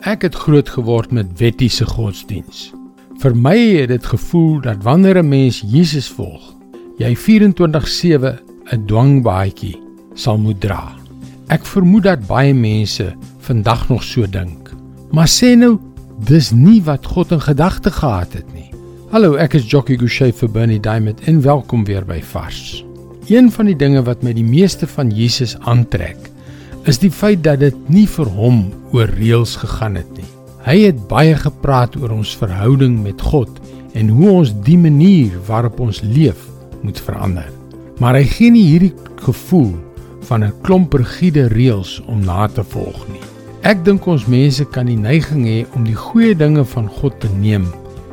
Ek het groot geword met wettiese godsdiens. Vir my het dit gevoel dat wanneer 'n mens Jesus volg, jy 24/7 'n dwangbaadjie sal moet dra. Ek vermoed dat baie mense vandag nog so dink. Maar sê nou, dis nie wat God in gedagte gehad het nie. Hallo, ek is Jockey Gouchee vir Bernie Diamond en welkom weer by Vars. Een van die dinge wat my die meeste van Jesus aantrek, is die feit dat dit nie vir hom oor reëls gegaan het nie. Hy het baie gepraat oor ons verhouding met God en hoe ons die manier waarop ons leef moet verander. Maar hy gee nie hierdie gevoel van 'n klomp rigiede reëls om na te volg nie. Ek dink ons mense kan die neiging hê om die goeie dinge van God te neem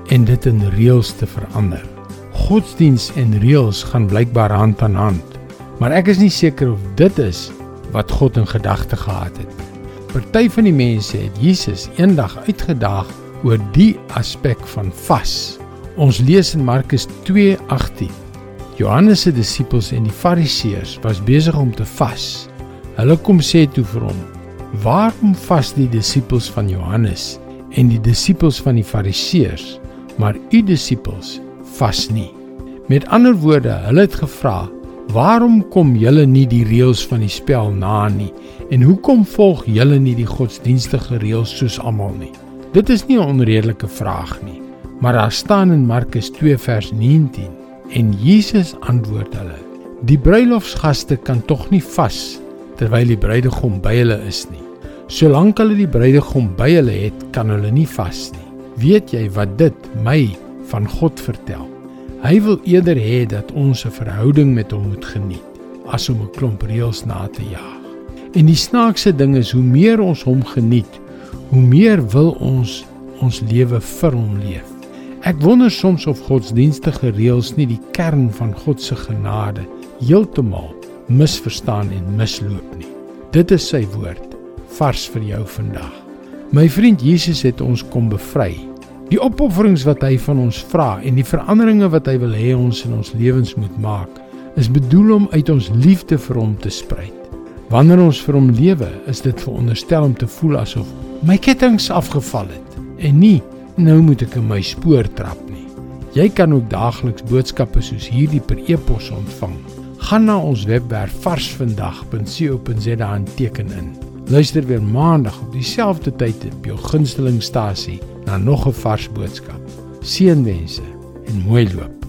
en dit in reëls te verander. Godsdiens en reëls gaan blykbaar hand aan hand, maar ek is nie seker of dit is wat God in gedagte gehad het. Party van die mense het Jesus eendag uitgedaag oor die aspek van vas. Ons lees in Markus 2:18 Johannes se disippels en die Fariseërs was besig om te vas. Hulle kom sê toe vir hom: "Waarom vas die disippels van Johannes en die disippels van die Fariseërs, maar u disippels vas nie?" Met ander woorde, hulle het gevra: "Waarom kom julle nie die reëls van die spel na nie en hoekom volg julle nie die godsdienstige reëls soos almal nie?" Dit is nie 'n onredelike vraag nie, maar daar staan in Markus 2 vers 19 En Jesus antwoord hulle: Die bruilofsgaste kan tog nie vas terwyl die bruidegom by hulle is nie. Solank hulle die bruidegom by hulle het, kan hulle nie vas nie. Weet jy wat dit my van God vertel? Hy wil eerder hê dat ons 'n verhouding met hom moet geniet as om 'n klomp reëls na te jaag. En die snaakse ding is hoe meer ons hom geniet, hoe meer wil ons ons lewe vir hom leef. Ek wonder soms of godsdienstige reëls nie die kern van God se genade heeltemal misverstaan en misloop nie. Dit is sy woord vars vir jou vandag. My vriend Jesus het ons kom bevry. Die opofferings wat hy van ons vra en die veranderinge wat hy wil hê ons in ons lewens moet maak, is bedoel om uit ons liefde vir hom te spruit. Wanneer ons vir hom lewe, is dit veronderstel om te voel asof my kettinge afgeval het en nie nou moet ek in my spoor trap nie. Jy kan ook daagliks boodskappe soos hierdie per e-pos ontvang. Gaan na ons webwerf varsvandag.co.za en teken in. Luister weer maandag op dieselfde tyd op jou gunstelingstasie na nog 'n vars boodskap. Seënwense en mooi loop.